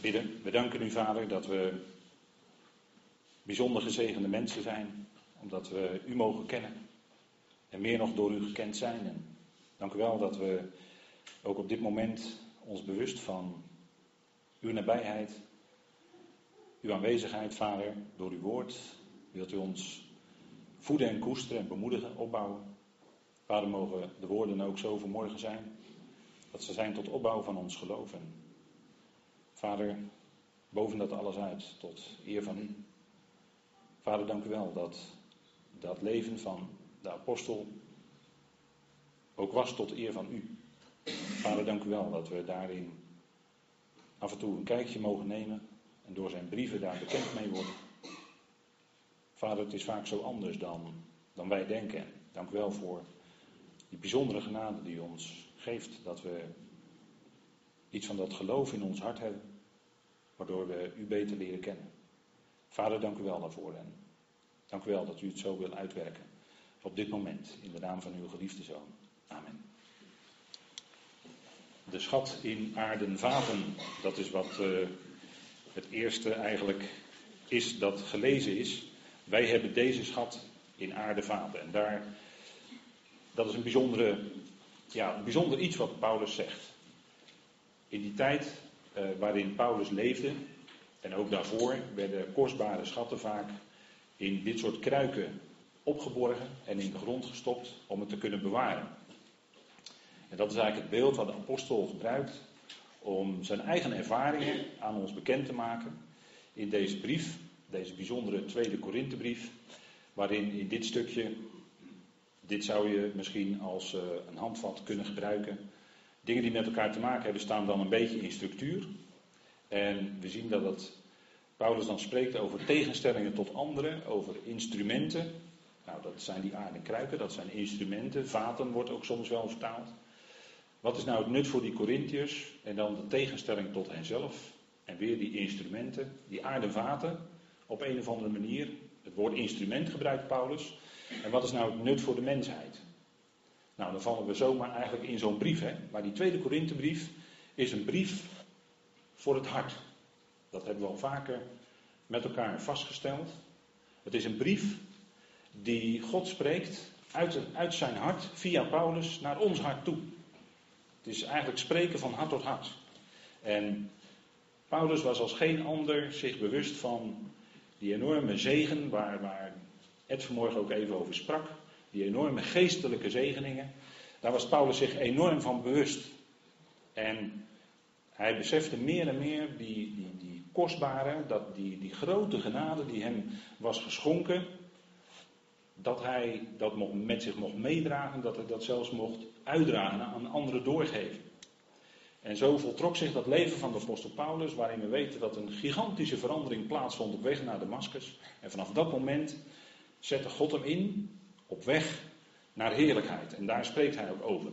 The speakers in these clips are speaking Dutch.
bidden. We danken u, Vader, dat we bijzonder gezegende mensen zijn, omdat we u mogen kennen. En meer nog door u gekend zijn. En dank u wel dat we ook op dit moment ons bewust van uw nabijheid, uw aanwezigheid, Vader, door uw woord. Wilt u ons voeden en koesteren en bemoedigen, opbouwen. Vader, mogen de woorden ook zo vanmorgen zijn, dat ze zijn tot opbouw van ons geloof. En Vader, boven dat alles uit, tot eer van u. Vader, dank u wel dat dat leven van de apostel ook was tot eer van u. Vader, dank u wel dat we daarin af en toe een kijkje mogen nemen en door zijn brieven daar bekend mee worden. Vader, het is vaak zo anders dan, dan wij denken. Dank u wel voor die bijzondere genade die u ons geeft, dat we iets van dat geloof in ons hart hebben, waardoor we u beter leren kennen. Vader, dank u wel daarvoor en dank u wel dat u het zo wil uitwerken op dit moment, in de naam van uw geliefde zoon. Amen. De schat in aarden vaten, dat is wat uh, het eerste eigenlijk is dat gelezen is. Wij hebben deze schat in aarde vaten. En daar, dat is een, bijzondere, ja, een bijzonder iets wat Paulus zegt. In die tijd waarin Paulus leefde, en ook daarvoor, werden kostbare schatten vaak in dit soort kruiken opgeborgen en in de grond gestopt om het te kunnen bewaren. En dat is eigenlijk het beeld wat de apostel gebruikt om zijn eigen ervaringen aan ons bekend te maken in deze brief, deze bijzondere tweede Korinthebrief, waarin in dit stukje, dit zou je misschien als uh, een handvat kunnen gebruiken, dingen die met elkaar te maken hebben staan dan een beetje in structuur. En we zien dat het, Paulus dan spreekt over tegenstellingen tot anderen, over instrumenten. Nou, dat zijn die aarden kruiken, dat zijn instrumenten. Vaten wordt ook soms wel vertaald. Wat is nou het nut voor die Corinthiërs? En dan de tegenstelling tot henzelf. En weer die instrumenten, die aarden vaten, op een of andere manier. Het woord instrument gebruikt Paulus. En wat is nou het nut voor de mensheid? Nou, dan vallen we zomaar eigenlijk in zo'n brief. Hè? Maar die tweede Korinthebrief is een brief voor het hart. Dat hebben we al vaker met elkaar vastgesteld. Het is een brief die God spreekt uit, uit zijn hart via Paulus naar ons hart toe. Het is eigenlijk spreken van hart tot hart. En Paulus was als geen ander zich bewust van die enorme zegen waar, waar Ed vanmorgen ook even over sprak. Die enorme geestelijke zegeningen. Daar was Paulus zich enorm van bewust. En hij besefte meer en meer die, die, die kostbare, dat die, die grote genade die hem was geschonken dat hij dat met zich mocht meedragen, dat hij dat zelfs mocht uitdragen, aan anderen doorgeven. En zo voltrok zich dat leven van de apostel Paulus, waarin we weten dat een gigantische verandering plaatsvond op weg naar Damascus. En vanaf dat moment zette God hem in op weg naar heerlijkheid. En daar spreekt hij ook over.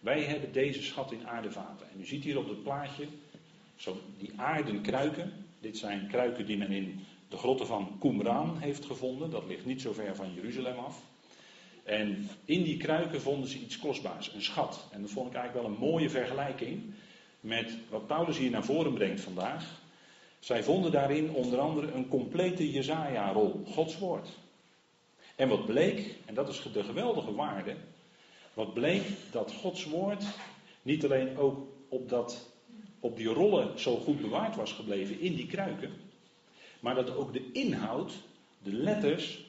Wij hebben deze schat in aardevaten. En u ziet hier op het plaatje zo die aarden kruiken. Dit zijn kruiken die men in de grotten van Qumran heeft gevonden. Dat ligt niet zo ver van Jeruzalem af. En in die kruiken vonden ze iets kostbaars, een schat. En dat vond ik eigenlijk wel een mooie vergelijking met wat Paulus hier naar voren brengt vandaag. Zij vonden daarin onder andere een complete Jezaja-rol, Gods woord. En wat bleek, en dat is de geweldige waarde, wat bleek dat Gods woord niet alleen ook op, dat, op die rollen zo goed bewaard was gebleven in die kruiken, maar dat ook de inhoud, de letters,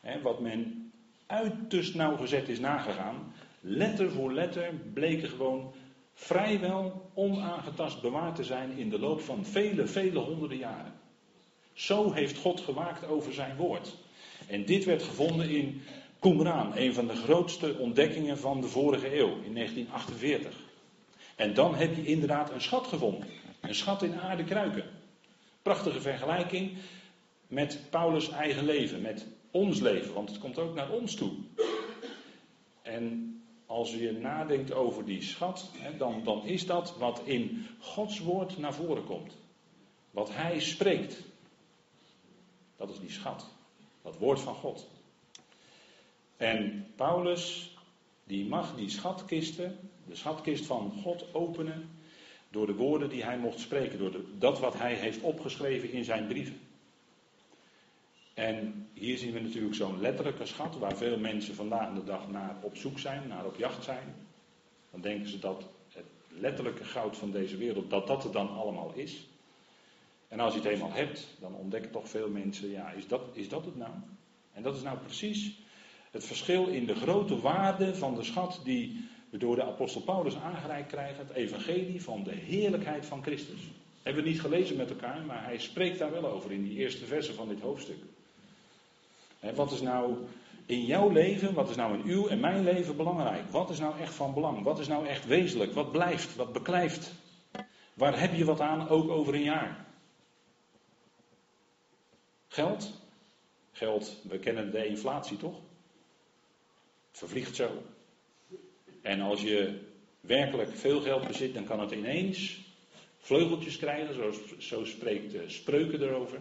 hè, wat men uiterst nauwgezet is nagegaan, letter voor letter bleken gewoon vrijwel onaangetast bewaard te zijn in de loop van vele, vele honderden jaren. Zo heeft God gewaakt over zijn woord. En dit werd gevonden in Qumran, een van de grootste ontdekkingen van de vorige eeuw, in 1948. En dan heb je inderdaad een schat gevonden. Een schat in aarde kruiken. Prachtige vergelijking met Paulus' eigen leven, met ons leven, want het komt ook naar ons toe. En als je nadenkt over die schat, dan, dan is dat wat in Gods woord naar voren komt. Wat Hij spreekt. Dat is die schat. Dat woord van God. En Paulus, die mag die schatkisten, de schatkist van God openen Door de woorden die hij mocht spreken, door dat wat hij heeft opgeschreven in zijn brieven. En hier zien we natuurlijk zo'n letterlijke schat, waar veel mensen vandaag de dag naar op zoek zijn, naar op jacht zijn. Dan denken ze dat het letterlijke goud van deze wereld, dat dat het dan allemaal is. En als je het eenmaal hebt, dan ontdekken toch veel mensen, ja, is dat, is dat het nou? En dat is nou precies het verschil in de grote waarde van de schat die we door de apostel Paulus aangereikt krijgen, het evangelie van de heerlijkheid van Christus. Hebben we niet gelezen met elkaar, maar hij spreekt daar wel over in die eerste versen van dit hoofdstuk. wat is nou in jouw leven, wat is nou in uw en mijn leven belangrijk? Wat is nou echt van belang? Wat is nou echt wezenlijk? Wat blijft? Wat beklijft? Waar heb je wat aan, ook over een jaar? Geld? Geld, we kennen de inflatie toch? Vervliegt zo. En als je werkelijk veel geld bezit, dan kan het ineens vleugeltjes krijgen, zoals, zo spreekt de spreuken erover.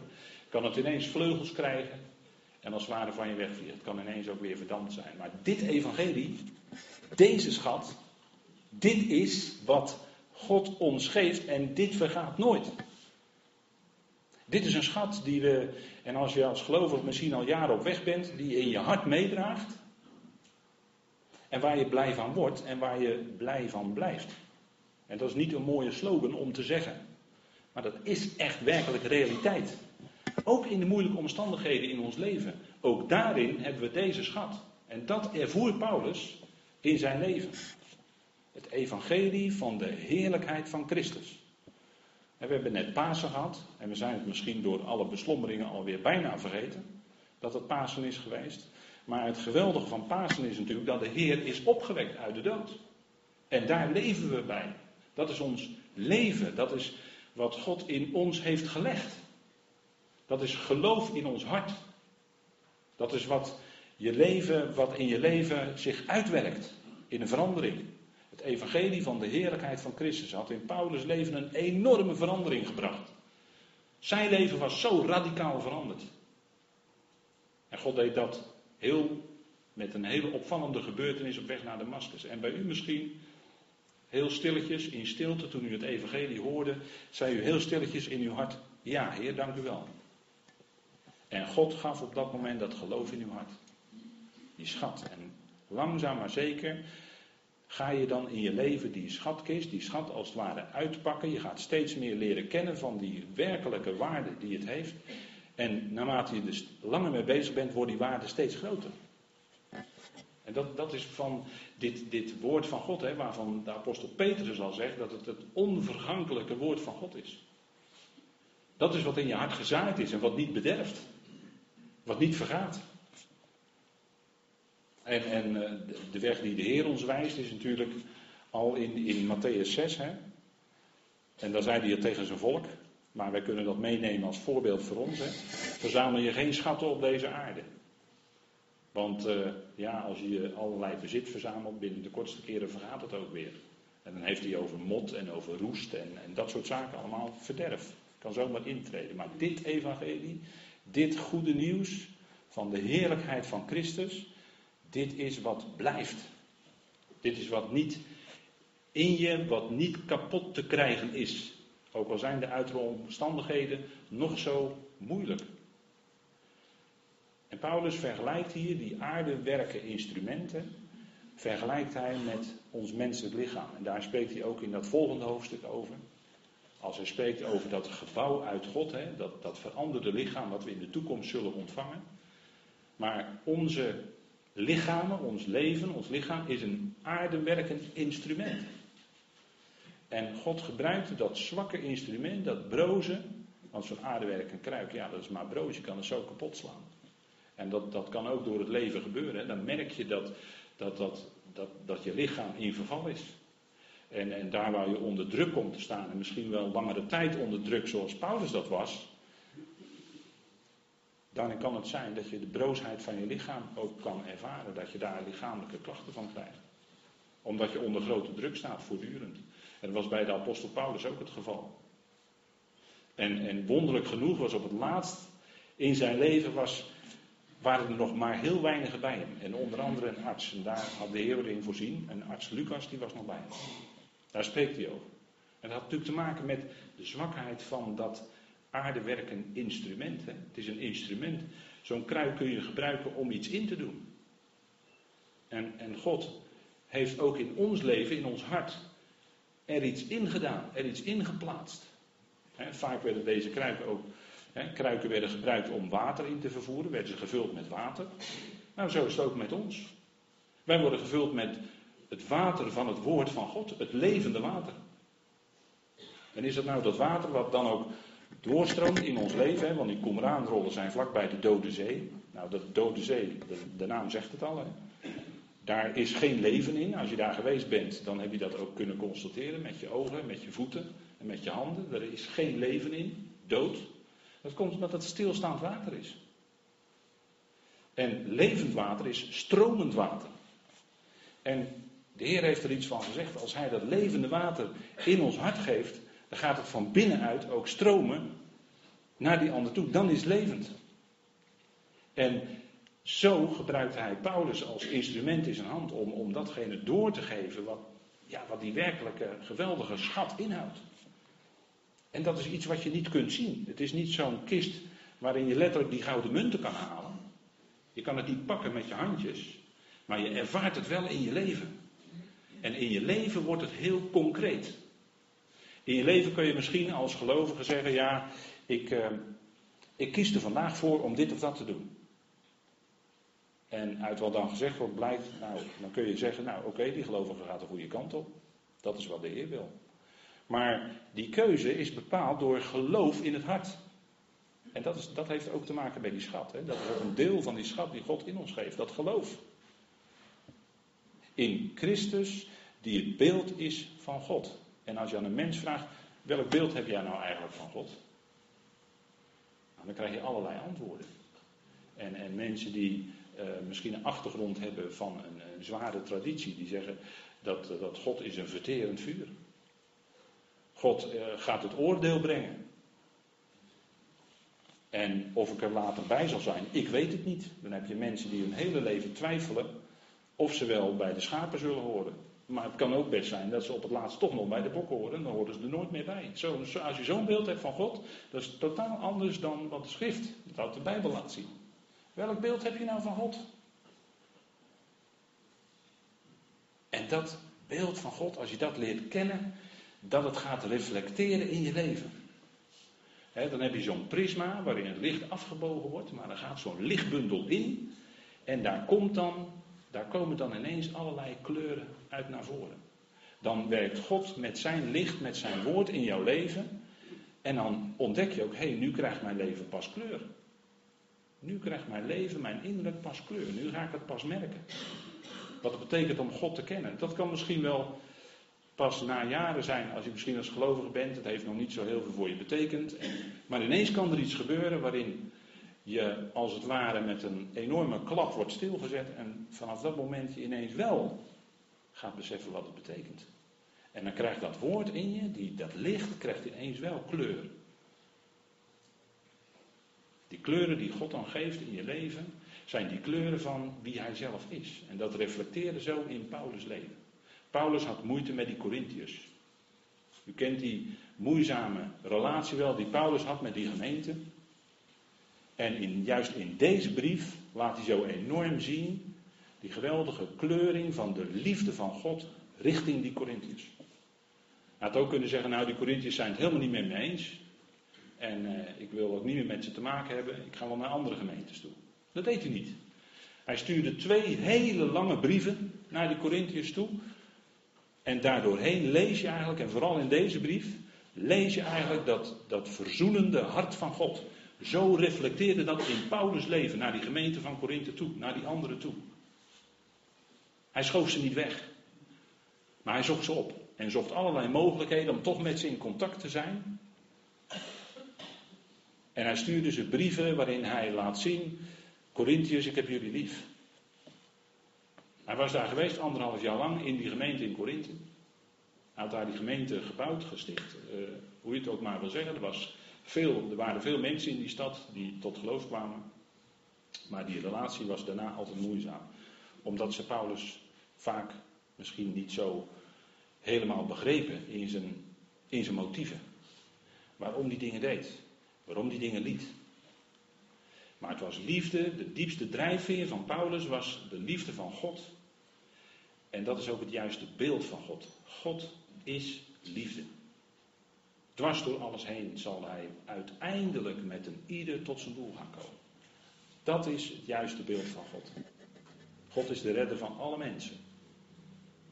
Kan het ineens vleugels krijgen en als het ware van je wegvliegen. Het kan ineens ook weer verdampt zijn. Maar dit evangelie, deze schat, dit is wat God ons geeft en dit vergaat nooit. Dit is een schat die we, en als je als gelovig misschien al jaren op weg bent, die in je hart meedraagt. En waar je blij van wordt en waar je blij van blijft. En dat is niet een mooie slogan om te zeggen. Maar dat is echt werkelijk realiteit. Ook in de moeilijke omstandigheden in ons leven. Ook daarin hebben we deze schat. En dat ervoer Paulus in zijn leven. Het evangelie van de heerlijkheid van Christus. We hebben net Pasen gehad. En we zijn het misschien door alle beslommeringen alweer bijna vergeten. Dat het Pasen is geweest. Maar het geweldige van Pasen is natuurlijk dat de Heer is opgewekt uit de dood. En daar leven we bij. Dat is ons leven. Dat is wat God in ons heeft gelegd. Dat is geloof in ons hart. Dat is wat, je leven, wat in je leven zich uitwerkt in een verandering. Het evangelie van de heerlijkheid van Christus had in Paulus' leven een enorme verandering gebracht. Zijn leven was zo radicaal veranderd. En God deed dat heel, met een hele opvallende gebeurtenis op weg naar Damascus. En bij u misschien heel stilletjes, in stilte, toen u het evangelie hoorde, zei u heel stilletjes in uw hart, ja Heer, dank u wel. En God gaf op dat moment dat geloof in uw hart. Die schat. En langzaam maar zeker ga je dan in je leven die schatkist, die schat als het ware uitpakken. Je gaat steeds meer leren kennen van die werkelijke waarde die het heeft. En naarmate je er dus langer mee bezig bent, wordt die waarde steeds groter. En dat, dat is van dit, dit woord van God, hè, waarvan de apostel Petrus al zegt dat het het onvergankelijke woord van God is. Dat is wat in je hart gezaaid is en wat niet bederft. Wat niet vergaat. En, en eh, de weg die de Heer ons wijst is natuurlijk al in, in Matthäus 6. Hè? En daar zei hij het tegen zijn volk. Maar wij kunnen dat meenemen als voorbeeld voor ons. Hè? Verzamel je geen schatten op deze aarde. Want uh, ja, als je allerlei bezit verzamelt, binnen de kortste keren vergaat het ook weer. En dan heeft hij over mot en over roest en, en dat soort zaken allemaal verderf. Kan zomaar intreden. Maar dit evangelie, dit goede nieuws van de heerlijkheid van Christus, dit is wat blijft. Dit is wat niet in je, wat niet kapot te krijgen is. Ook al zijn de uiterlijke omstandigheden nog zo moeilijk. En Paulus vergelijkt hier die aardewerken instrumenten, vergelijkt hij met ons menselijk lichaam. En daar spreekt hij ook in dat volgende hoofdstuk over. Als hij spreekt over dat gebouw uit God, hè, dat, dat veranderde lichaam wat we in de toekomst zullen ontvangen. Maar onze lichamen, ons leven, ons lichaam is een aardewerkend instrument. En God gebruikte dat zwakke instrument, dat broze, want zo'n aardewerk, kruik, ja, dat is maar broos, je kan het zo kapot slaan. En dat, dat kan ook door het leven gebeuren. Dan merk je dat, dat, dat, dat, dat je lichaam in verval is. En, en daar waar je onder druk komt te staan, en misschien wel langere tijd onder druk zoals Paulus dat was, dan kan het zijn dat je de broosheid van je lichaam ook kan ervaren, dat je daar lichamelijke klachten van krijgt. Omdat je onder grote druk staat, voortdurend. En dat was bij de apostel Paulus ook het geval. En, en wonderlijk genoeg was op het laatst in zijn leven was, waren er nog maar heel weinigen bij hem. En onder andere een arts. En daar had de Heer in voorzien. Een arts Lucas, die was nog bij hem. Daar spreekt hij over. En dat had natuurlijk te maken met de zwakheid van dat aardewerken instrument. Hè? Het is een instrument. Zo'n kruik kun je gebruiken om iets in te doen. En, en God heeft ook in ons leven, in ons hart, er iets ingedaan, er iets ingeplaatst. vaak werden deze kruiken ook, kruiken werden gebruikt om water in te vervoeren, werden ze gevuld met water. Nou, zo is het ook met ons. Wij worden gevuld met het water van het woord van God, het levende water. En is dat nou dat water wat dan ook doorstroomt in ons leven, hè? want die Qumran-rollen zijn vlakbij de Dode Zee. Nou, de Dode Zee, de, de naam zegt het al, hè? Daar is geen leven in. Als je daar geweest bent, dan heb je dat ook kunnen constateren met je ogen, met je voeten en met je handen. Er is geen leven in, dood. Dat komt omdat het stilstaand water is. En levend water is stromend water. En de Heer heeft er iets van gezegd. Als Hij dat levende water in ons hart geeft, dan gaat het van binnenuit ook stromen naar die ander toe. Dan is het levend. En zo gebruikt hij Paulus als instrument in zijn hand om, om datgene door te geven wat, ja, wat die werkelijke geweldige schat inhoudt. En dat is iets wat je niet kunt zien. Het is niet zo'n kist waarin je letterlijk die gouden munten kan halen. Je kan het niet pakken met je handjes, maar je ervaart het wel in je leven. En in je leven wordt het heel concreet. In je leven kun je misschien als gelovige zeggen: Ja, ik, eh, ik kies er vandaag voor om dit of dat te doen. En uit wat dan gezegd wordt blijkt, nou, dan kun je zeggen, nou oké, die gelovige gaat de goede kant op. Dat is wat de Heer wil. Maar die keuze is bepaald door geloof in het hart. En dat, is, dat heeft ook te maken met die schat. Hè? Dat is ook een deel van die schat die God in ons geeft, dat geloof. In Christus, die het beeld is van God. En als je aan een mens vraagt, welk beeld heb jij nou eigenlijk van God? Nou, dan krijg je allerlei antwoorden. En, en mensen die uh, misschien een achtergrond hebben van een, zware traditie, die zeggen dat, dat God is een verterend vuur. God uh, gaat het oordeel brengen. En of ik er later bij zal zijn, ik weet het niet. Dan heb je mensen die hun hele leven twijfelen of ze wel bij de schapen zullen horen. Maar het kan ook best zijn dat ze op het laatst toch nog bij de bokken horen. Dan horen ze er nooit meer bij. Zo, als je zo'n beeld hebt van God, dat is totaal anders dan wat de schrift, dat de Bijbel laat zien. Welk beeld heb je nou van God? En dat beeld van God, als je dat leert kennen, dat het gaat reflecteren in je leven. dan heb je zo'n prisma waarin het licht afgebogen wordt, maar dan gaat zo'n lichtbundel in. En daar, komt dan, daar komen dan ineens allerlei kleuren uit naar voren. Dan werkt God met zijn licht, met zijn woord in jouw leven. En dan ontdek je ook, hé, hey, nu krijgt mijn leven pas kleur. Nu krijgt mijn leven, mijn innerlijk pas kleur. Nu ga ik het pas merken. Wat het betekent om God te kennen. Dat kan misschien wel pas na jaren zijn als je misschien als gelovige bent. Het heeft nog niet zo heel veel voor je betekend. Maar ineens kan er iets gebeuren waarin je als het ware met een enorme klap wordt stilgezet. En vanaf dat moment je ineens wel gaat beseffen wat het betekent. En dan krijgt dat woord in je, die, dat licht, krijgt ineens wel kleur. Die kleuren die God dan geeft in je leven, zijn die kleuren van wie hij zelf is. En dat reflecteerde zo in Paulus' leven. Paulus had moeite met die Corinthiërs. U kent die moeizame relatie wel die Paulus had met die gemeente. En in, juist in deze brief laat hij zo enorm zien die geweldige kleuring van de liefde van God richting die Corinthiërs. Hij had ook kunnen zeggen, nou die Corinthiërs zijn het helemaal niet met me eens. En uh, ik wil ook niet meer met ze te maken hebben. Ik ga wel naar andere gemeentes toe. Dat deed hij niet. Hij stuurde twee hele lange brieven naar die Corinthiërs toe. En daardoorheen lees je eigenlijk, en vooral in deze brief, lees je eigenlijk dat, dat verzoenende hart van God. Zo reflecteerde dat in Paulus' leven naar die gemeente van Korinthe toe, naar die anderen toe. Hij schoof ze niet weg. Maar hij zocht ze op. En zocht allerlei mogelijkheden om toch met ze in contact te zijn. En hij stuurde ze brieven waarin hij laat zien: Corinthiërs, ik heb jullie lief. Hij was daar geweest anderhalf jaar lang in die gemeente in Korinthe. Hij had daar die gemeente gebouwd, gesticht. Uh, hoe je het ook maar wil zeggen. Er, was veel, er waren veel mensen in die stad die tot geloof kwamen. Maar die relatie was daarna altijd moeizaam. Omdat ze Paulus vaak misschien niet zo helemaal begrepen in zijn in zijn motieven. Waarom die dingen deed. Waarom die dingen liet. Maar het was liefde, de diepste drijfveer van Paulus was de liefde van God. En dat is ook het juiste beeld van God. God is liefde. Dwars door alles heen zal hij uiteindelijk met een ieder tot zijn doel gaan komen. Dat is het juiste beeld van God. God is de redder van alle mensen.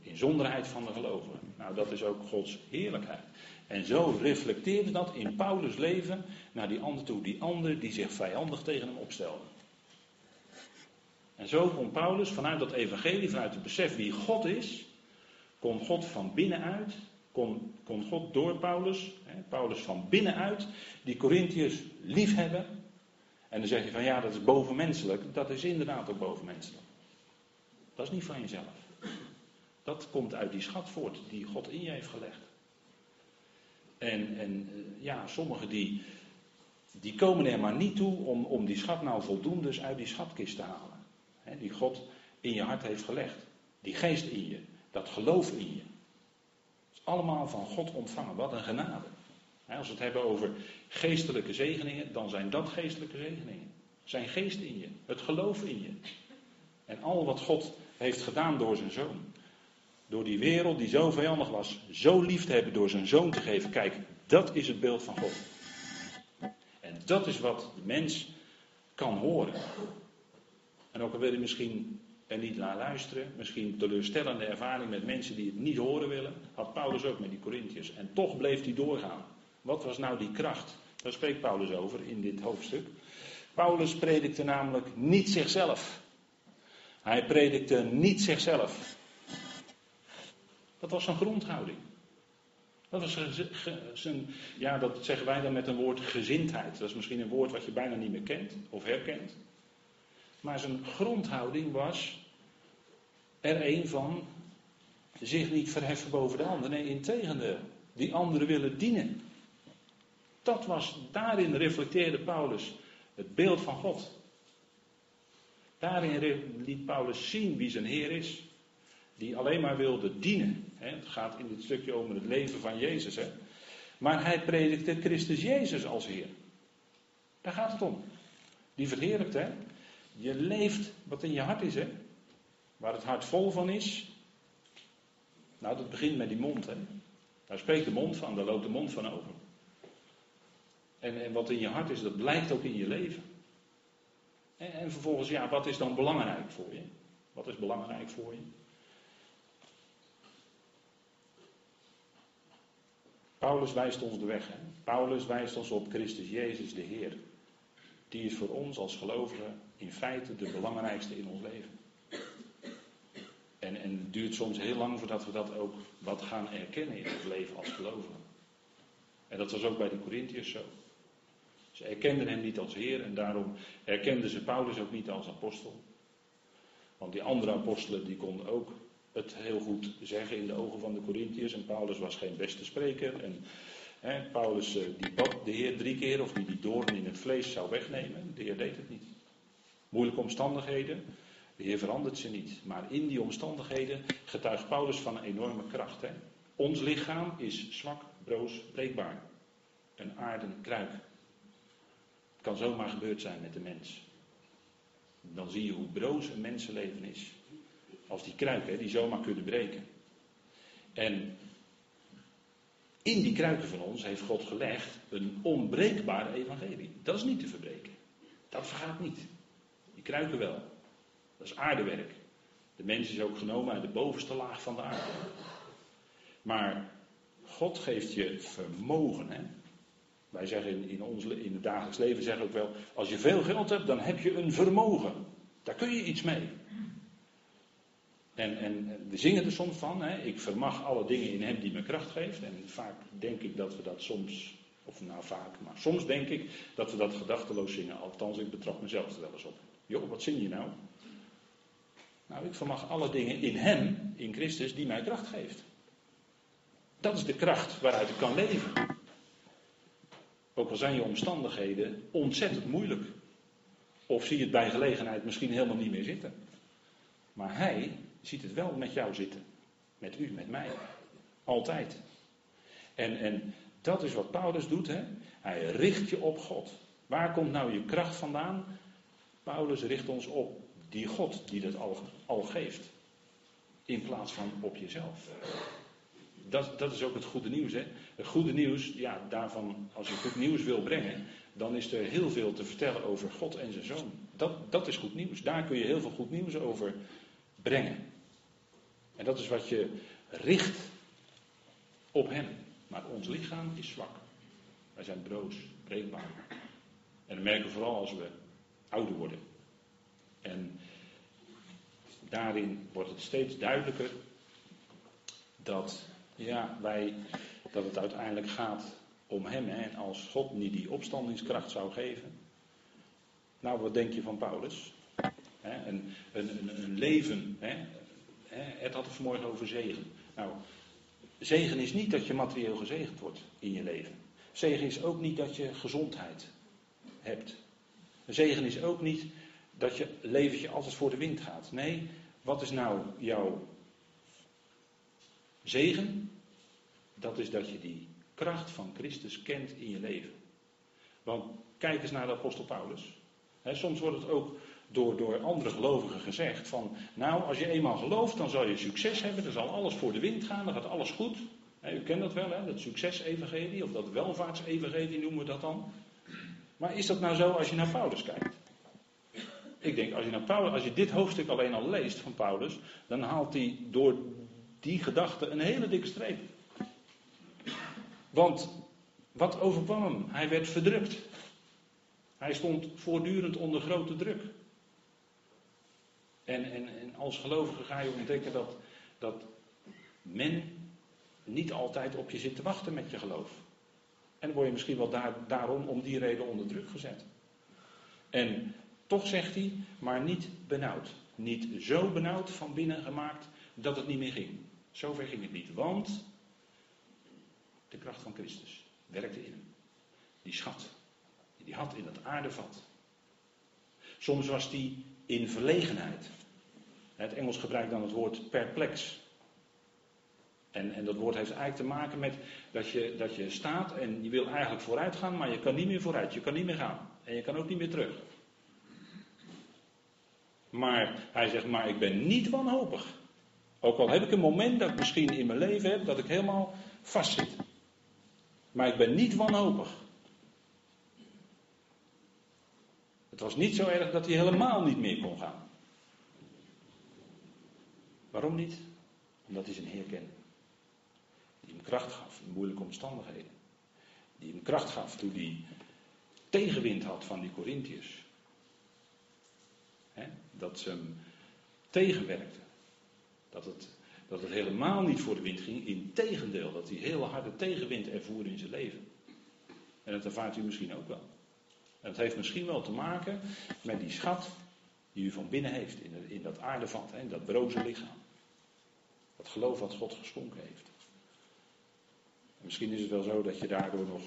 Inzonderheid van de gelovigen. Nou, dat is ook Gods heerlijkheid. En zo reflecteerde dat in Paulus' leven naar die ander toe. Die ander die zich vijandig tegen hem opstelde. En zo kon Paulus vanuit dat evangelie, vanuit het besef wie God is, kon God van binnenuit, kon, kon God door Paulus, hè, Paulus van binnenuit, die Corinthiërs liefhebben. En dan zeg je van ja, dat is bovenmenselijk. Dat is inderdaad ook bovenmenselijk. Dat is niet van jezelf. Dat komt uit die schat voort die God in je heeft gelegd. En, en eh, ja, sommigen die, die komen er maar niet toe om, om die schat nou voldoende uit die schatkist te halen. die God in je hart heeft gelegd. Die geest in je. Dat geloof in je. Allemaal van God ontvangen. Wat een genade. als we het hebben over geestelijke zegeningen, dan zijn dat geestelijke zegeningen. Zijn geest in je. Het geloof in je. En al wat God heeft gedaan door zijn zoon. Door die wereld die zo vijandig was, zo lief te hebben door zijn zoon te geven. Kijk, dat is het beeld van God. En dat is wat de mens kan horen. En ook al wil je misschien er niet naar luisteren, misschien teleurstellende ervaring met mensen die het niet horen willen, had Paulus ook met die Corinthiërs. En toch bleef hij doorgaan. Wat was nou die kracht? Daar spreekt Paulus over in dit hoofdstuk. Paulus predikte namelijk niet zichzelf. Hij predikte niet zichzelf. Dat was zijn grondhouding. Dat was zijn, ja, dat zeggen wij dan met een woord gezindheid. Dat is misschien een woord wat je bijna niet meer kent of herkent. Maar zijn grondhouding was er een van zich niet verheffen boven de ander. Nee, integendeel. Die anderen willen dienen. Dat was, daarin reflecteerde Paulus het beeld van God. Daarin liet Paulus zien wie zijn Heer is die alleen maar wilde dienen. Het gaat in dit stukje over het leven van Jezus. Maar hij predikte Christus Jezus als Heer. Daar gaat het om. Die verheerlijkt, hè? Je leeft wat in je hart is, hè? Waar het hart vol van is. Nou, dat begint met die mond, hè? Daar spreekt de mond van, daar loopt de mond van over. En, en wat in je hart is, dat blijkt ook in je leven. En, en vervolgens, ja, wat is dan belangrijk voor je? Wat is belangrijk voor je? Paulus wijst ons de weg. Hè? Paulus wijst ons op Christus Jezus, de Heer. Die is voor ons als gelovigen in feite de belangrijkste in ons leven. En, en het duurt soms heel lang voordat we dat ook wat gaan erkennen in ons leven als gelovigen. En dat was ook bij de Corinthiërs zo. Ze erkenden hem niet als Heer en daarom erkenden ze Paulus ook niet als apostel. Want die andere apostelen die konden ook het heel goed zeggen in de ogen van de Corinthiërs. En Paulus was geen beste spreker. En hè, Paulus eh, die bad de Heer drie keer of die die doorn in het vlees zou wegnemen. De Heer deed het niet. Moeilijke omstandigheden. De Heer verandert ze niet. Maar in die omstandigheden getuigt Paulus van een enorme kracht. Ons lichaam is zwak, broos, breekbaar. Een aarden kruik. Het kan zomaar gebeurd zijn met de mens. Dan zie je hoe broos een mensenleven is. Als die kruiken, die zomaar kunnen breken. En in die kruiken van ons heeft God gelegd een onbreekbaar evangelie. Dat is niet te verbreken. Dat vergaat niet. Die kruiken wel. Dat is aardewerk. De mens is ook genomen uit de bovenste laag van de aarde. Maar God geeft je vermogen. Hè? Wij zeggen in, ons, in het dagelijks leven zeggen ook wel, als je veel geld hebt, dan heb je een vermogen. Daar kun je iets mee. En, en we zingen er soms van, hè, ik vermag alle dingen in hem die me kracht geeft. En vaak denk ik dat we dat soms, of nou vaak, maar soms denk ik dat we dat gedachteloos zingen. Althans, ik betrap mezelf er wel eens op. Joh, wat zing je nou? Nou, ik vermag alle dingen in hem, in Christus, die mij kracht geeft. Dat is de kracht waaruit ik kan leven. Ook al zijn je omstandigheden ontzettend moeilijk. Of zie je het bij gelegenheid misschien helemaal niet meer zitten. Maar hij ziet het wel met jou zitten. Met u, met mij. Altijd. En, en dat is wat Paulus doet. Hè? Hij richt je op God. Waar komt nou je kracht vandaan? Paulus richt ons op die God die dat al, geeft. In plaats van op jezelf. Dat, dat is ook het goede nieuws. Hè? Het goede nieuws, ja, daarvan, als je goed nieuws wil brengen, dan is er heel veel te vertellen over God en zijn zoon. Dat, dat is goed nieuws. Daar kun je heel veel goed nieuws over brengen. En dat is wat je richt op hem. Maar ons lichaam is zwak. Wij zijn broos, breekbaar. En dat merken we vooral als we ouder worden. En daarin wordt het steeds duidelijker dat, ja, wij, dat het uiteindelijk gaat om Hem. Hè? En als God niet die opstandingskracht zou geven. Nou, wat denk je van Paulus? Hè? Een, een, een, een, leven. Hè? Het had het vanmorgen over zegen. Nou, zegen is niet dat je materieel gezegend wordt in je leven. Zegen is ook niet dat je gezondheid hebt. Zegen is ook niet dat je leventje altijd voor de wind gaat. Nee, wat is nou jouw zegen? Dat is dat je die kracht van Christus kent in je leven. Want kijk eens naar de apostel Paulus. soms wordt het ook door, door andere gelovigen gezegd van, nou als je eenmaal gelooft dan zal je succes hebben, dan zal alles voor de wind gaan, dan gaat alles goed. u kent dat wel, hè, dat succesevangelie of dat welvaartsevangelie noemen we dat dan. Maar is dat nou zo als je naar Paulus kijkt? Ik denk, als je, naar Paulus, als je dit hoofdstuk alleen al leest van Paulus, dan haalt hij door die gedachte een hele dikke streep. Want wat overkwam hem? Hij werd verdrukt. Hij stond voortdurend onder grote druk. En, en, en als gelovige ga je ontdekken dat, dat men niet altijd op je zit te wachten met je geloof. En dan word je misschien wel daar, daarom om die reden onder druk gezet. En toch zegt hij, maar niet benauwd. Niet zo benauwd van binnen gemaakt dat het niet meer ging. Zover ging het niet. Want de kracht van Christus werkte in hem. Die schat, die hij had in dat aardevat. Soms was die in verlegenheid. Het Engels gebruikt dan het woord perplex. En, en dat woord heeft eigenlijk te maken met dat je, dat je staat en je wil eigenlijk vooruit gaan, maar je kan niet meer vooruit, je kan niet meer gaan. En je kan ook niet meer terug. Maar hij zegt, maar ik ben niet wanhopig. Ook al heb ik een moment dat ik misschien in mijn leven heb dat ik helemaal vastzit. Maar ik ben niet wanhopig. Het was niet zo erg dat hij helemaal niet meer kon gaan. Waarom niet? Omdat hij Heer kende. Hem kracht gaf in moeilijke omstandigheden. Die hem kracht gaf toen hij tegenwind had van die Corinthiërs. Dat ze hem tegenwerkten. Dat het, dat het helemaal niet voor de wind ging. Integendeel, dat hij hele harde tegenwind ervoer in zijn leven. En dat ervaart u misschien ook wel. En dat heeft misschien wel te maken met die schat die u van binnen heeft in, in dat aardevat, in dat broze lichaam. Dat geloof wat God geschonken heeft. En misschien is het wel zo dat je daardoor nog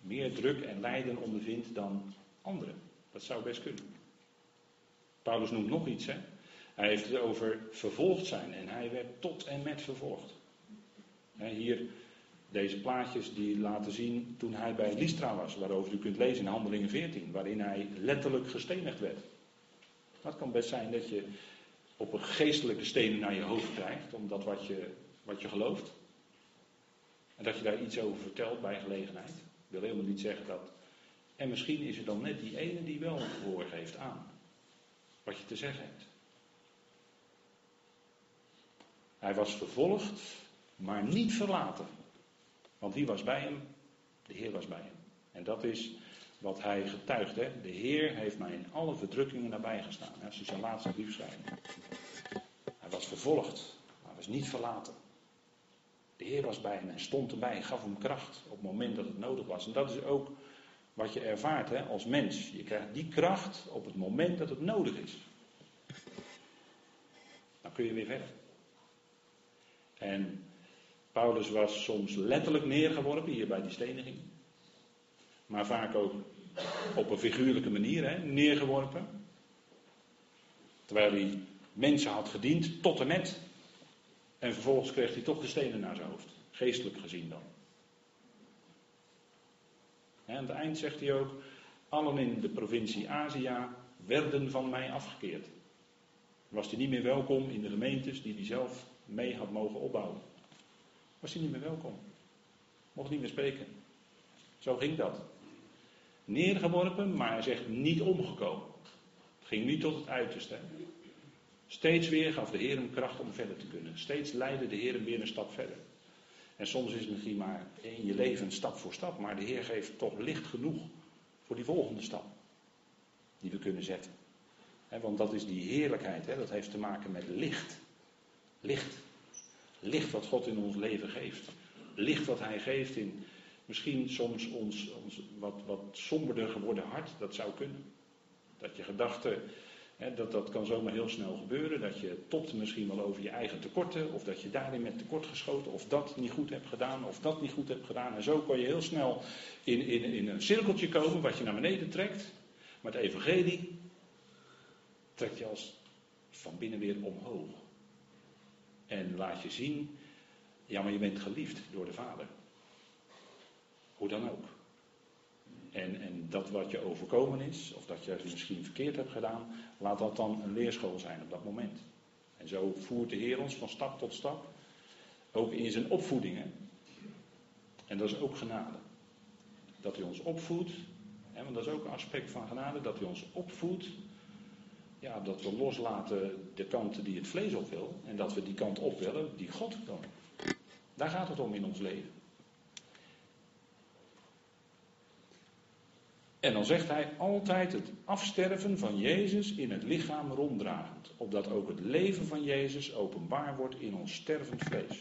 meer druk en lijden ondervindt dan anderen. Dat zou best kunnen. Paulus noemt nog iets, hè? Hij heeft het over vervolgd zijn en hij werd tot en met vervolgd. Hier, deze plaatjes die laten zien toen hij bij Lystra was, waarover u kunt lezen in Handelingen 14, waarin hij letterlijk gestenigd werd. Het kan best zijn dat je op een geestelijke stenen naar je hoofd krijgt, omdat wat je, wat je gelooft. En dat je daar iets over vertelt bij gelegenheid. Ik wil helemaal niet zeggen dat. En misschien is er dan net die ene die wel gehoor geeft aan wat je te zeggen hebt. Hij was vervolgd, maar niet verlaten. Want wie was bij hem? De Heer was bij hem. En dat is wat hij getuigt. Hè? De Heer heeft mij in alle verdrukkingen nabij gestaan. Als hij zijn laatste brief. Hij was vervolgd, maar was niet verlaten. De Heer was bij hem en stond erbij, gaf hem kracht op het moment dat het nodig was. En dat is ook wat je ervaart hè, als mens. Je krijgt die kracht op het moment dat het nodig is. Dan kun je weer verder. En Paulus was soms letterlijk neergeworpen, hier bij die steniging. Maar vaak ook op een figuurlijke manier hè, neergeworpen. Terwijl hij mensen had gediend tot en met. En vervolgens kreeg hij toch de stenen naar zijn hoofd. Geestelijk gezien dan. aan het eind zegt hij ook, allen in de provincie Azië werden van mij afgekeerd. Was hij niet meer welkom in de gemeentes die hij zelf mee had mogen opbouwen. Was hij niet meer welkom. Mocht niet meer spreken. Zo ging dat. Neergeworpen, maar hij zegt niet omgekomen. Het ging niet tot het uiterste. Steeds weer gaf de Heer hem kracht om verder te kunnen. Steeds leidde de Heer hem weer een stap verder. En soms is het misschien maar in je leven stap voor stap, maar de Heer geeft toch licht genoeg voor die volgende stap die we kunnen zetten. want dat is die heerlijkheid, dat heeft te maken met licht. Licht. Licht wat God in ons leven geeft. Licht wat Hij geeft in misschien soms ons, ons wat, wat somberder geworden hart. Dat zou kunnen. Dat je gedachten dat, dat kan zomaar heel snel gebeuren. Dat je topt misschien wel over je eigen tekorten. Of dat je daarin met tekort geschoten. Of dat niet goed hebt gedaan. Of dat niet goed hebt gedaan. En zo kan je heel snel in, in, in een cirkeltje komen wat je naar beneden trekt. Maar het evangelie trekt je als van binnen weer omhoog. En laat je zien. Ja, maar je bent geliefd door de Vader. Hoe dan ook. En, en dat wat je overkomen is, of dat je misschien verkeerd hebt gedaan, laat dat dan een leerschool zijn op dat moment. En zo voert de Heer ons van stap tot stap, ook in zijn opvoedingen. En dat is ook genade. Dat hij ons opvoedt, want dat is ook een aspect van genade, dat hij ons opvoedt. Ja, dat we loslaten de kanten die het vlees op wil. En dat we die kant op willen die God kan. Daar gaat het om in ons leven. En dan zegt hij altijd het afsterven van Jezus in het lichaam ronddragend. Opdat ook het leven van Jezus openbaar wordt in ons stervend vlees.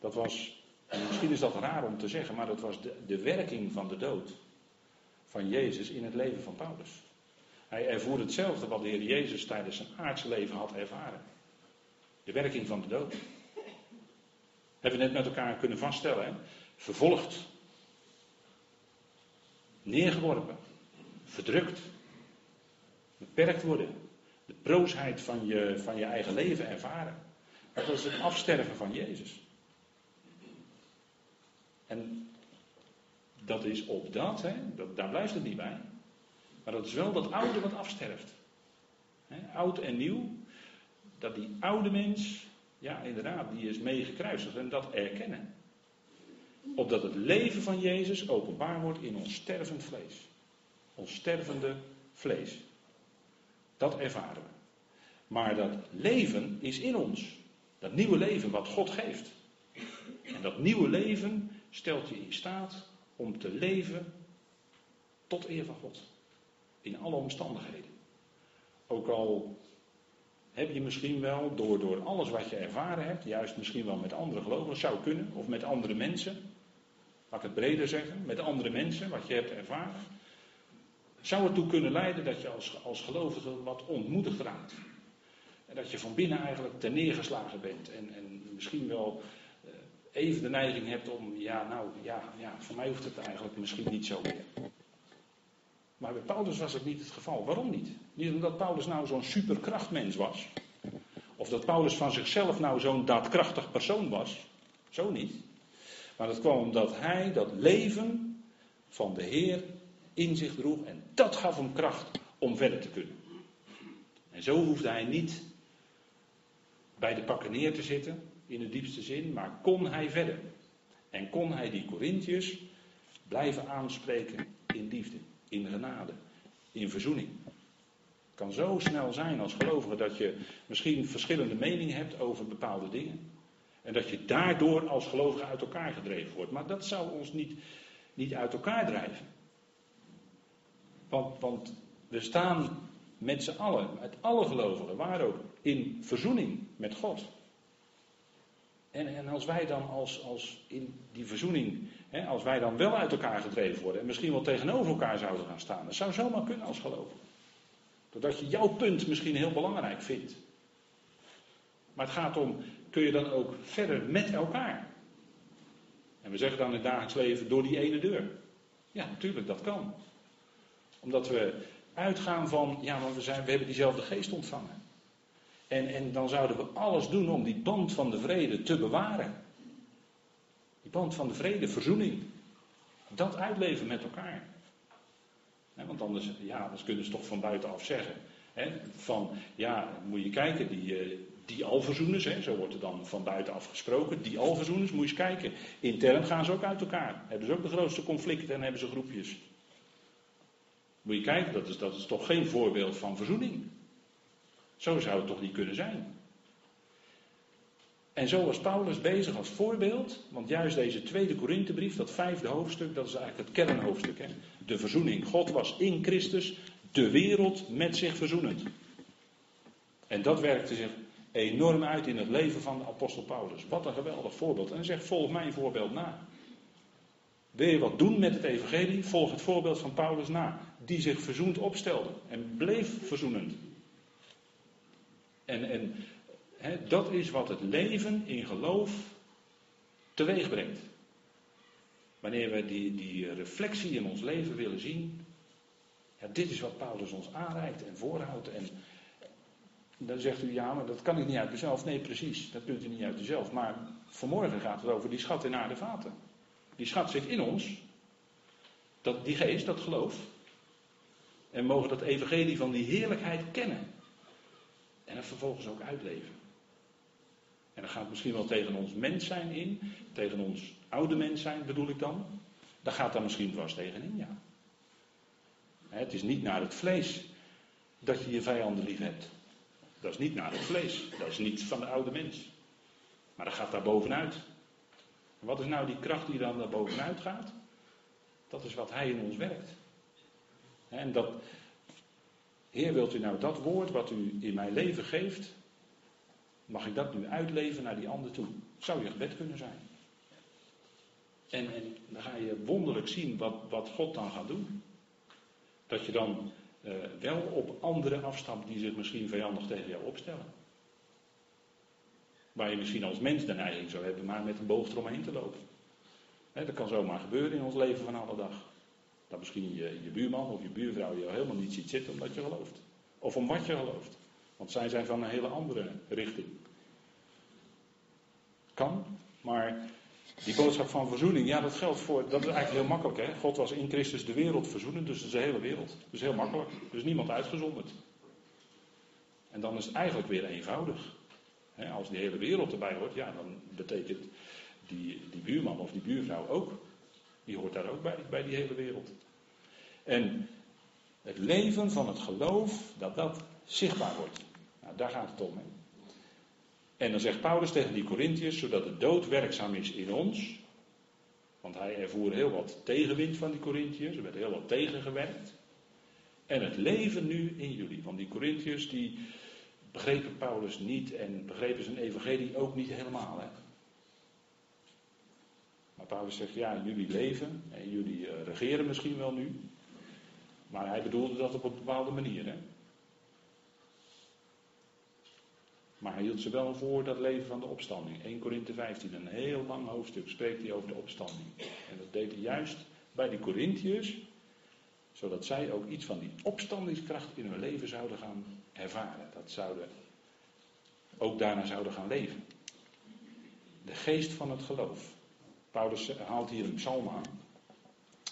Dat was, en misschien is dat raar om te zeggen, maar dat was de, de werking van de dood van Jezus in het leven van Paulus. Hij ervoer hetzelfde wat de Heer Jezus tijdens zijn aardse leven had ervaren. De werking van de dood. Hebben we net met elkaar kunnen vaststellen. Hè? Vervolgd neergeworpen, verdrukt, beperkt worden, de broosheid van je, van je eigen leven ervaren. Dat is het afsterven van Jezus. En dat is op dat, hè, dat, daar blijft het niet bij. Maar dat is wel dat oude wat afsterft. Oud en nieuw. Dat die oude mens, ja inderdaad, die is meegekruisigd en dat erkennen opdat het leven van Jezus openbaar wordt in ons stervend vlees. Ons stervende vlees. Dat ervaren we. Maar dat leven is in ons. Dat nieuwe leven wat God geeft. En dat nieuwe leven stelt je in staat om te leven tot eer van God. In alle omstandigheden. Ook al heb je misschien wel door, door alles wat je ervaren hebt, juist misschien wel met andere gelovigen, zou kunnen, of met andere mensen, laat het breder zeggen, met andere mensen, wat je hebt ervaren, zou ertoe kunnen leiden dat je als, als gelovige wat ontmoedigd raakt. En dat je van binnen eigenlijk ten neergeslagen bent en, en misschien wel eh, even de neiging hebt om, ja nou, ja, ja, voor mij hoeft het eigenlijk misschien niet zo meer. Maar bij Paulus was het niet het geval. Waarom niet? Niet omdat Paulus nou zo'n superkrachtmens was. Of dat Paulus van zichzelf nou zo'n daadkrachtig persoon was. Zo niet. Maar dat kwam omdat hij dat leven van de Heer in zich droeg. En dat gaf hem kracht om verder te kunnen. En zo hoefde hij niet bij de pakken neer te zitten, in de diepste zin, maar kon hij verder. En kon hij die Corinthiërs blijven aanspreken in liefde, in genade, in verzoening. Het kan zo snel zijn als gelovige dat je misschien verschillende meningen hebt over bepaalde dingen. En dat je daardoor als gelovige uit elkaar gedreven wordt. Maar dat zou ons niet, niet uit elkaar drijven. Want, want we staan met z'n allen, met alle gelovigen, waar ook, in verzoening met God. En, en als wij dan als, als in die verzoening, hè, als wij dan wel uit elkaar gedreven worden en misschien wel tegenover elkaar zouden gaan staan, dat zou zomaar kunnen als gelovige. Doordat je jouw punt misschien heel belangrijk vindt. Maar het gaat om, kun je dan ook verder met elkaar? En we zeggen dan in het dagelijks leven door die ene deur. Ja, natuurlijk, dat kan. Omdat we uitgaan van, ja, maar we, zijn, we hebben diezelfde geest ontvangen. En, en dan zouden we alles doen om die band van de vrede te bewaren. Die band van de vrede, verzoening. Dat uitleven met elkaar. want anders, ja, anders kunnen ze toch van buitenaf zeggen. van, ja, moet je kijken, die, uh, die alverzoeners, zo wordt er dan van buitenaf gesproken, die alverzoeners, moet je eens kijken. Intern gaan ze ook uit elkaar. Hebben ze ook de grootste conflicten en hebben ze groepjes. Moet je kijken, dat is, dat is toch geen voorbeeld van verzoening. Zo zou het toch niet kunnen zijn. En zo was Paulus bezig als voorbeeld, want juist deze tweede Korinthebrief, dat vijfde hoofdstuk, dat is eigenlijk het kernhoofdstuk. Hè? De verzoening. God was in Christus de wereld met zich verzoenend. En dat werkte zich enorm uit in het leven van de apostel Paulus. Wat een geweldig voorbeeld. En hij zegt, volg mijn voorbeeld na. Wil je wat doen met het evangelie? Volg het voorbeeld van Paulus na. Die zich verzoend opstelde en bleef verzoenend. En, en dat is wat het leven in geloof teweeg brengt. Wanneer we die, die reflectie in ons leven willen zien. Dit is wat Paulus ons aanreikt en voorhoudt. En dan zegt u ja, maar dat kan ik niet uit mezelf. Nee, precies, dat kunt u niet uit uzelf. Maar vanmorgen gaat het over die schat in aarde vaten. Die schat zit in ons. Dat, die geest, dat geloof. En mogen dat evangelie van die heerlijkheid kennen. En het vervolgens ook uitleven. En dat gaat misschien wel tegen ons mens zijn in, tegen ons oude mens zijn bedoel ik dan. Daar gaat daar misschien vast tegenin, ja. Het is niet naar het vlees dat je je vijanden lief hebt. Dat is niet naar het vlees. Dat is niet van de oude mens. Maar dat gaat daar bovenuit. wat is nou die kracht die dan daar bovenuit gaat? Dat is wat hij in ons werkt. En dat, Heer, wilt u nou dat woord wat u in mijn leven geeft, Mag ik dat nu uitleven naar die ander toe? Zou je gebed kunnen zijn. En, en dan ga je wonderlijk zien wat, wat God dan gaat doen. Dat je dan wel op anderen afstapt die zich misschien vijandig tegen jou opstellen. Waar je misschien als mens de neiging zou hebben maar met een boog eromheen te lopen. dat kan zomaar gebeuren in ons leven van alle dag. Dat misschien je, je buurman of je buurvrouw je helemaal niet ziet zitten omdat je gelooft. Of om wat je gelooft. Want zij zijn van een hele andere richting. Kan, maar die boodschap van verzoening, ja, dat geldt voor. Dat is eigenlijk heel makkelijk, hè? God was in Christus de wereld verzoenen, dus de hele wereld. Is heel makkelijk. Is niemand uitgezonderd. En dan is het eigenlijk weer eenvoudig. als die hele wereld erbij hoort, ja, dan betekent die, die buurman of die buurvrouw ook. Die hoort daar ook bij, bij die hele wereld. En het leven van het geloof, dat dat zichtbaar wordt. Nou, daar gaat het om. Hè. En dan zegt Paulus tegen die Corinthiërs, zodat de dood werkzaam is in ons. Want hij ervoer heel wat tegenwind van die Corinthiërs, er werd heel wat tegengewerkt. En het leven nu in jullie. Want die Corinthiërs die begrepen Paulus niet en begrepen zijn evangelie ook niet helemaal. Hè. Maar Paulus zegt, ja, jullie leven en jullie eh, regeren misschien wel nu. Maar hij bedoelde dat op een bepaalde manier. Hè. Maar hij hield ze wel voor dat leven van de opstanding. 1 Korinthe 15, een heel lang hoofdstuk spreekt hij over de opstanding. En dat deed hij juist bij die Corinthiërs, zodat zij ook iets van die opstandingskracht in hun leven zouden gaan ervaren. Dat zouden ook daarna zouden gaan leven. De geest van het geloof. Paulus haalt hier een psalm aan.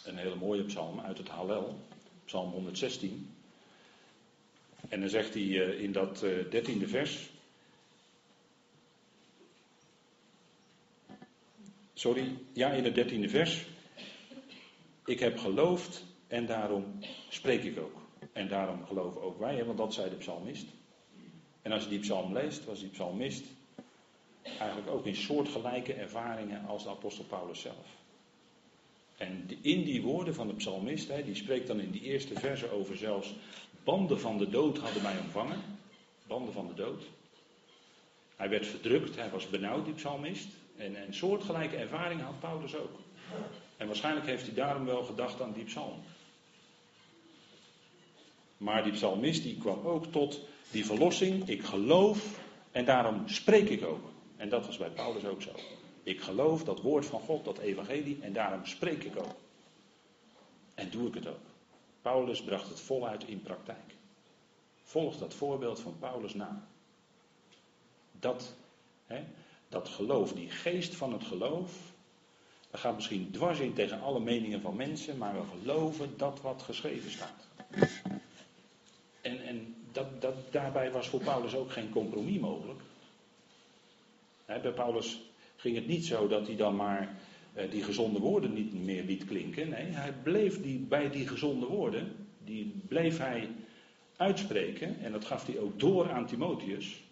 Een hele mooie psalm uit het Hallel, psalm 116. En dan zegt hij eh, in dat eh, dertiende vers, Sorry, ja, in het dertiende vers. Ik heb geloofd en daarom spreek ik ook. En daarom geloven ook wij, want dat zei de psalmist. En als je die psalm leest, was die psalmist eigenlijk ook in soortgelijke ervaringen als de apostel Paulus zelf. En in die woorden van de psalmist, die spreekt dan in die eerste verse over zelfs banden van de dood hadden mij ontvangen. Banden van de dood. Hij werd verdrukt, hij was benauwd, die psalmist. En een soortgelijke ervaring had Paulus ook. En waarschijnlijk heeft hij daarom wel gedacht aan die psalm. Maar die psalmist die kwam ook tot die verlossing. Ik geloof en daarom spreek ik ook. En dat was bij Paulus ook zo. Ik geloof dat woord van God, dat evangelie, en daarom spreek ik ook. En doe ik het ook. Paulus bracht het voluit in praktijk. Volg dat voorbeeld van Paulus na. Dat, hè, dat geloof, die geest van het geloof, Dat gaat misschien dwars in tegen alle meningen van mensen, maar we geloven dat wat geschreven staat. En, en dat, dat, daarbij was voor Paulus ook geen compromis mogelijk. bij Paulus ging het niet zo dat hij dan maar eh, die gezonde woorden niet meer liet klinken. Nee, hij bleef die, bij die gezonde woorden, die bleef hij uitspreken. En dat gaf hij ook door aan Timotheus.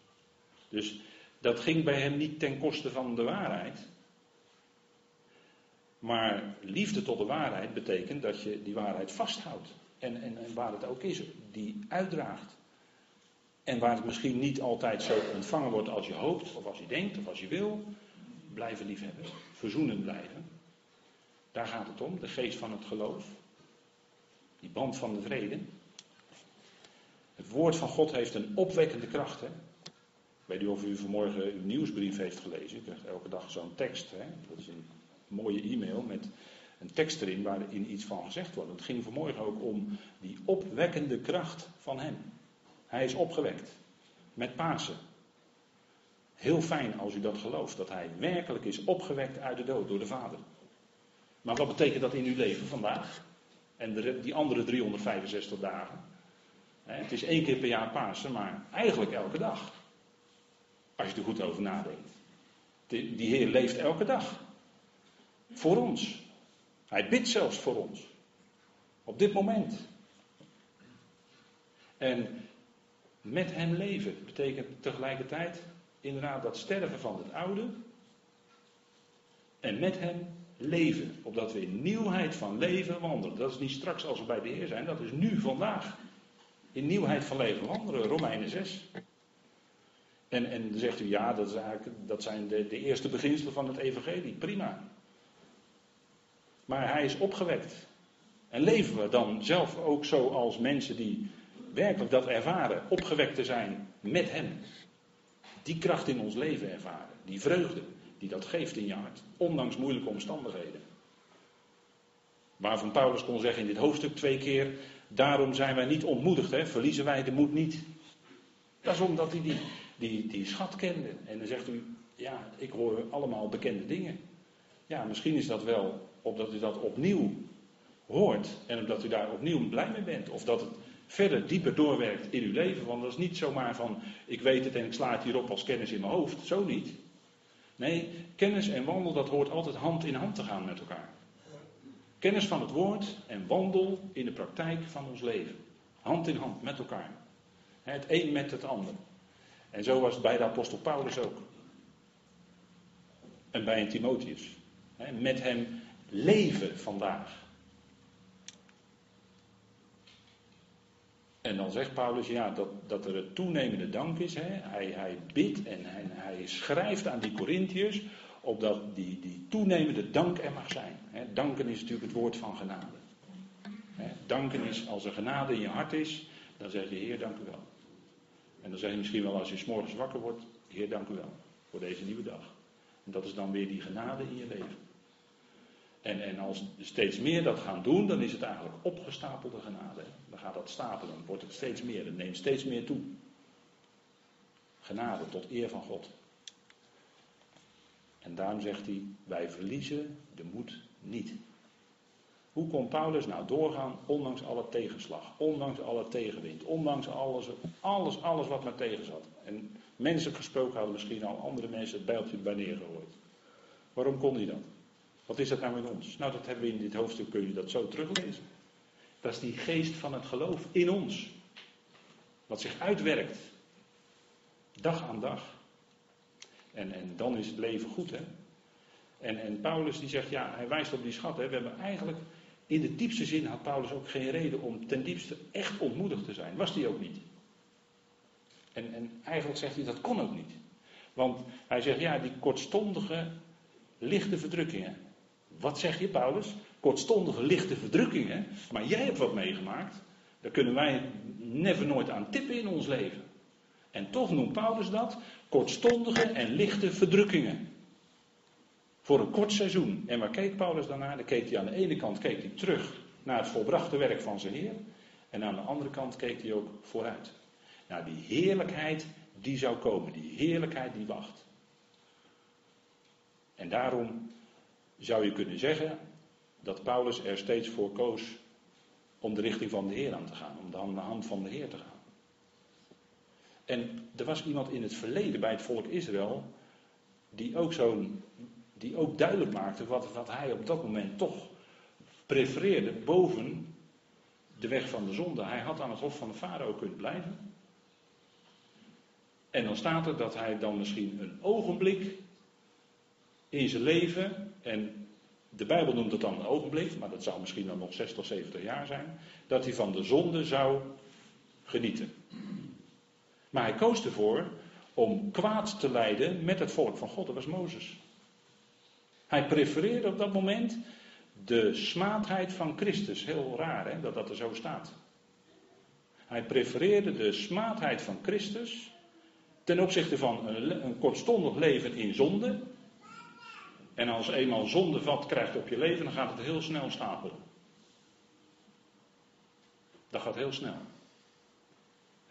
Dus dat ging bij hem niet ten koste van de waarheid. Maar liefde tot de waarheid betekent dat je die waarheid vasthoudt. En, en, en waar het ook is, die uitdraagt. En waar het misschien niet altijd zo ontvangen wordt als je hoopt, of als je denkt, of als je wil, blijven liefhebben. Verzoenen blijven. Daar gaat het om, de geest van het geloof. Die band van de vrede. Het woord van God heeft een opwekkende kracht. Hè? Weet niet of u vanmorgen uw nieuwsbrief heeft gelezen. U krijgt elke dag zo'n tekst. Hè? Dat is een mooie e-mail met een tekst erin waarin iets van gezegd wordt. Het ging vanmorgen ook om die opwekkende kracht van hem. Hij is opgewekt. Met Pasen. Heel fijn als u dat gelooft, dat hij werkelijk is opgewekt uit de dood door de Vader. Maar wat betekent dat in uw leven vandaag? En de, die andere 365 dagen? Het is één keer per jaar Pasen, maar eigenlijk elke dag. Als je er goed over nadenkt. Die Heer leeft elke dag. Voor ons. Hij bidt zelfs voor ons. Op dit moment. En met hem leven betekent tegelijkertijd inderdaad dat sterven van het oude. En met hem leven. Opdat we in nieuwheid van leven wandelen. Dat is niet straks als we bij de Heer zijn, dat is nu, vandaag. In nieuwheid van leven wandelen, Romeinen 6. En, en dan zegt u ja, dat, is dat zijn de, de eerste beginselen van het Evangelie. Prima. Maar hij is opgewekt. En leven we dan zelf ook zo als mensen die werkelijk dat ervaren, opgewekt te zijn met hem. Die kracht in ons leven ervaren, die vreugde die dat geeft in je hart, ondanks moeilijke omstandigheden. Waarvan Paulus kon zeggen in dit hoofdstuk twee keer, daarom zijn wij niet ontmoedigd, hè? verliezen wij de moed niet. Dat is omdat hij die, die, die schat kende. En dan zegt u, ja, ik hoor allemaal bekende dingen. Ja, misschien is dat wel opdat u dat opnieuw hoort en omdat u daar opnieuw blij mee bent. Of dat het verder dieper doorwerkt in uw leven. Want dat is niet zomaar van ik weet het en ik sla het hierop als kennis in mijn hoofd. Zo niet. Nee, kennis en wandel dat hoort altijd hand in hand te gaan met elkaar. Kennis van het woord en wandel in de praktijk van ons leven. Hand in hand met elkaar. Het een met het ander. En zo was het bij de apostel Paulus ook. En bij een Timotheus. Met hem leven vandaag. En dan zegt Paulus ja, dat, dat er een toenemende dank is. Hè. Hij, hij bidt en hij, hij schrijft aan die Corinthiërs opdat die, die toenemende dank er mag zijn. Hè. Danken is natuurlijk het woord van genade. Hè. Danken is als er genade in je hart is, dan zeg je Heer dank u wel. En dan zeg je misschien wel als je s'morgens wakker wordt, Heer dank u wel voor deze nieuwe dag. En dat is dan weer die genade in je leven. En, en als steeds meer dat gaan doen, dan is het eigenlijk opgestapelde genade. Dan gaat dat stapelen, dan wordt het steeds meer, het neemt steeds meer toe. Genade tot eer van God. En daarom zegt hij, wij verliezen de moed niet. Hoe kon Paulus nou doorgaan, ondanks alle tegenslag, ondanks alle tegenwind, ondanks alles, alles, alles wat maar tegen zat. En mensen gesproken hadden misschien al andere mensen het bijltje bij neergegooid. Waarom kon hij dat? Wat is dat nou in ons? Nou, dat hebben we in dit hoofdstuk, kun je dat zo teruglezen. Dat is die geest van het geloof in ons. Wat zich uitwerkt. Dag aan dag. En, en dan is het leven goed, hè. En, en Paulus die zegt, ja, hij wijst op die schat. Hè. We hebben eigenlijk, in de diepste zin had Paulus ook geen reden om ten diepste echt ontmoedigd te zijn. Was die ook niet. En, en eigenlijk zegt hij, dat kon ook niet. Want hij zegt, ja, die kortstondige, lichte verdrukkingen. Wat zeg je, Paulus? Kortstondige, lichte verdrukkingen. Maar jij hebt wat meegemaakt. Daar kunnen wij never nooit aan tippen in ons leven. En toch noemt Paulus dat kortstondige en lichte verdrukkingen. Voor een kort seizoen. En waar keek Paulus dan naar? Dan keek hij aan de ene kant keek hij terug naar het volbrachte werk van zijn Heer. En aan de andere kant keek hij ook vooruit. Naar die heerlijkheid die zou komen. Die heerlijkheid die wacht. En daarom zou je kunnen zeggen dat Paulus er steeds voor koos om de richting van de Heer aan te gaan, om aan de hand van de Heer te gaan. En er was iemand in het verleden bij het volk Israël die ook, zo'n, die ook duidelijk maakte wat, wat hij op dat moment toch prefereerde boven de weg van de zonde. Hij had aan het hof van de farao kunnen blijven. En dan staat er dat hij dan misschien een ogenblik in zijn leven, en de Bijbel noemt het dan een ogenblik, maar dat zou misschien dan nog 60, 70 jaar zijn, dat hij van de zonde zou genieten. Maar hij koos ervoor om kwaad te lijden met het volk van God. Dat was Mozes. Hij prefereerde op dat moment de smaadheid van Christus. Heel raar hè, dat dat er zo staat. Hij prefereerde de smaadheid van Christus ten opzichte van een, kortstondig leven in zonde. En als eenmaal zonde vat krijgt op je leven, dan gaat het heel snel stapelen. Dat gaat heel snel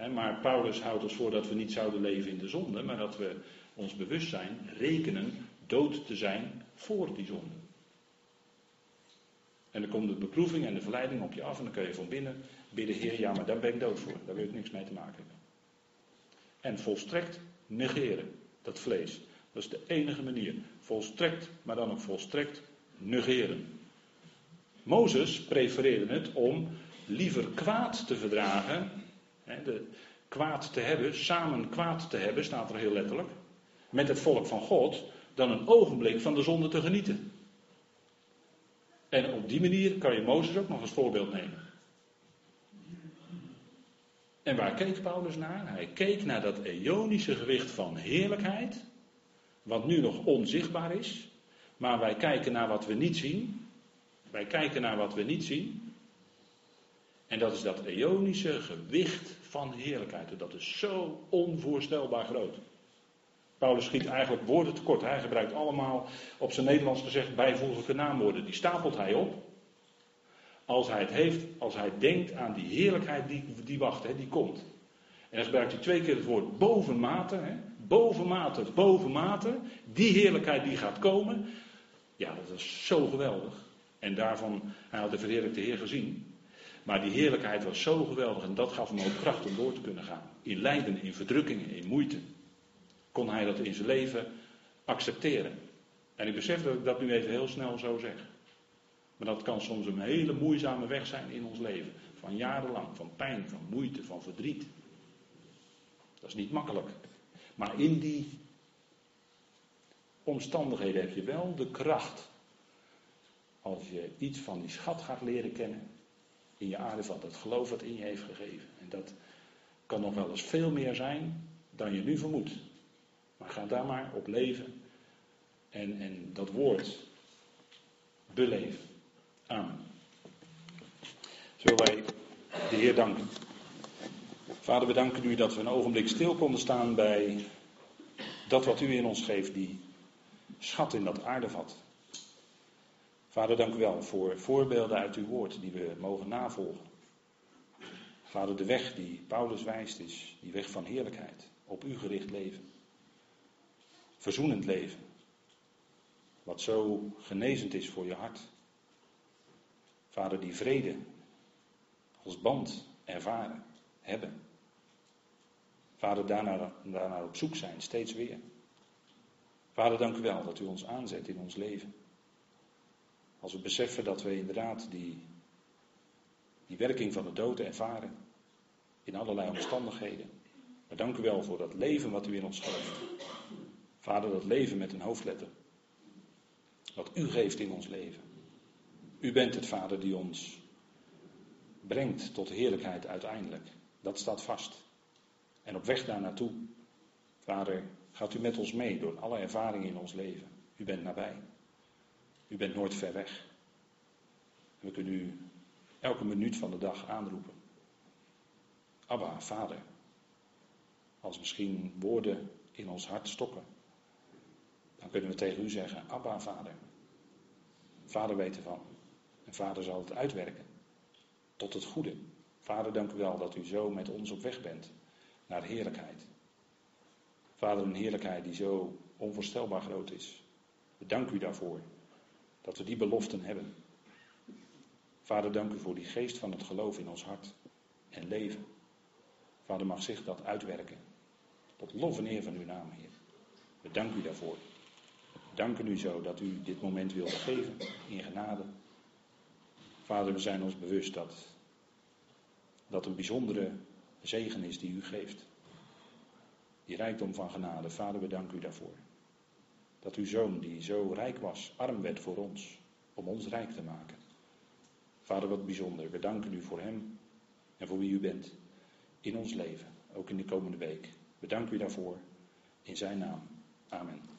maar Paulus houdt ons voor dat we niet zouden leven in de zonde, maar dat we ons bewust zijn, rekenen dood te zijn voor die zonde. En dan komt de beproeving en de verleiding op je af en dan kun je van binnen bidden, Heer, ja, maar daar ben ik dood voor. Daar wil ik niks mee te maken hebben. En volstrekt negeren, dat vlees. Dat is de enige manier. Volstrekt, maar dan ook volstrekt negeren. Mozes prefereerde het om liever kwaad te verdragen de kwaad te hebben, samen kwaad te hebben, staat er heel letterlijk, met het volk van God, dan een ogenblik van de zonde te genieten. En op die manier kan je Mozes ook nog als voorbeeld nemen. En waar keek Paulus naar? Hij keek naar dat eonische gewicht van heerlijkheid, wat nu nog onzichtbaar is, maar wij kijken naar wat we niet zien. Wij kijken naar wat we niet zien. En dat is dat eonische gewicht van heerlijkheid. Dat is zo onvoorstelbaar groot. Paulus schiet eigenlijk woorden tekort. Hij gebruikt allemaal, op zijn Nederlands gezegd, bijvoeglijke naamwoorden. Die stapelt hij op. Als hij het heeft, als hij denkt aan die heerlijkheid die, die wacht, hè, die komt. En dan gebruikt hij twee keer het woord bovenmate. Hè, bovenmate, bovenmate. Die heerlijkheid die gaat komen. Ja, dat is zo geweldig. En daarvan, hij had de verheerlijkte Heer gezien. Maar die heerlijkheid was zo geweldig en dat gaf hem ook kracht om door te kunnen gaan. In lijden, in verdrukkingen, in moeite. Kon hij dat in zijn leven accepteren. En ik besef dat ik dat nu even heel snel zo zeg. Maar dat kan soms een hele moeizame weg zijn in ons leven. Van jarenlang, van pijn, van moeite, van verdriet. Dat is niet makkelijk. Maar in die omstandigheden heb je wel de kracht. Als je iets van die schat gaat leren kennen in je aarde valt. Dat geloof wat in je heeft gegeven. En dat kan nog wel eens veel meer zijn dan je nu vermoedt. Maar ga daar maar op leven. En, en dat woord beleven. Amen. Zullen wij de Heer danken. Vader, we danken u dat we een ogenblik stil konden staan bij dat wat u in ons geeft, die schat in dat aardevat. Vader, dank u wel voor voorbeelden uit uw woord die we mogen navolgen. Vader, de weg die Paulus wijst is die weg van heerlijkheid, op u gericht leven. Verzoenend leven, wat zo genezend is voor je hart. Vader, die vrede als band ervaren, hebben. Vader, daarnaar, op zoek zijn, steeds weer. Vader, dank u wel dat u ons aanzet in ons leven. Als we beseffen dat we inderdaad die, die werking van de dood ervaren. In allerlei omstandigheden. Maar dank u wel voor dat leven wat u in ons geeft. Vader, dat leven met een hoofdletter. Wat u geeft in ons leven. U bent het Vader die ons brengt tot heerlijkheid uiteindelijk. Dat staat vast. En op weg daar naartoe, Vader, gaat u met ons mee door alle ervaringen in ons leven. U bent nabij. U bent nooit ver weg. We kunnen u elke minuut van de dag aanroepen. Abba, vader. Als misschien woorden in ons hart stokken, dan kunnen we tegen u zeggen: Abba, vader. Vader weet ervan. En vader zal het uitwerken. Tot het goede. Vader, dank u wel dat u zo met ons op weg bent naar heerlijkheid. Vader, een heerlijkheid die zo onvoorstelbaar groot is. We danken u daarvoor. Dat we die beloften hebben. Vader, dank u voor die geest van het geloof in ons hart en leven. Vader, mag zich dat uitwerken. Tot lof en eer van uw naam, Heer. We danken u daarvoor. Danken u zo dat u dit moment wilt geven in genade. Vader, we zijn ons bewust dat dat een bijzondere zegen is die u geeft. Die rijkdom van genade. Vader, we danken u daarvoor. Dat uw zoon, die zo rijk was, arm werd voor ons, om ons rijk te maken. Vader, wat bijzonder. We danken u voor hem en voor wie u bent in ons leven, ook in de komende week. We danken u daarvoor in zijn naam. Amen.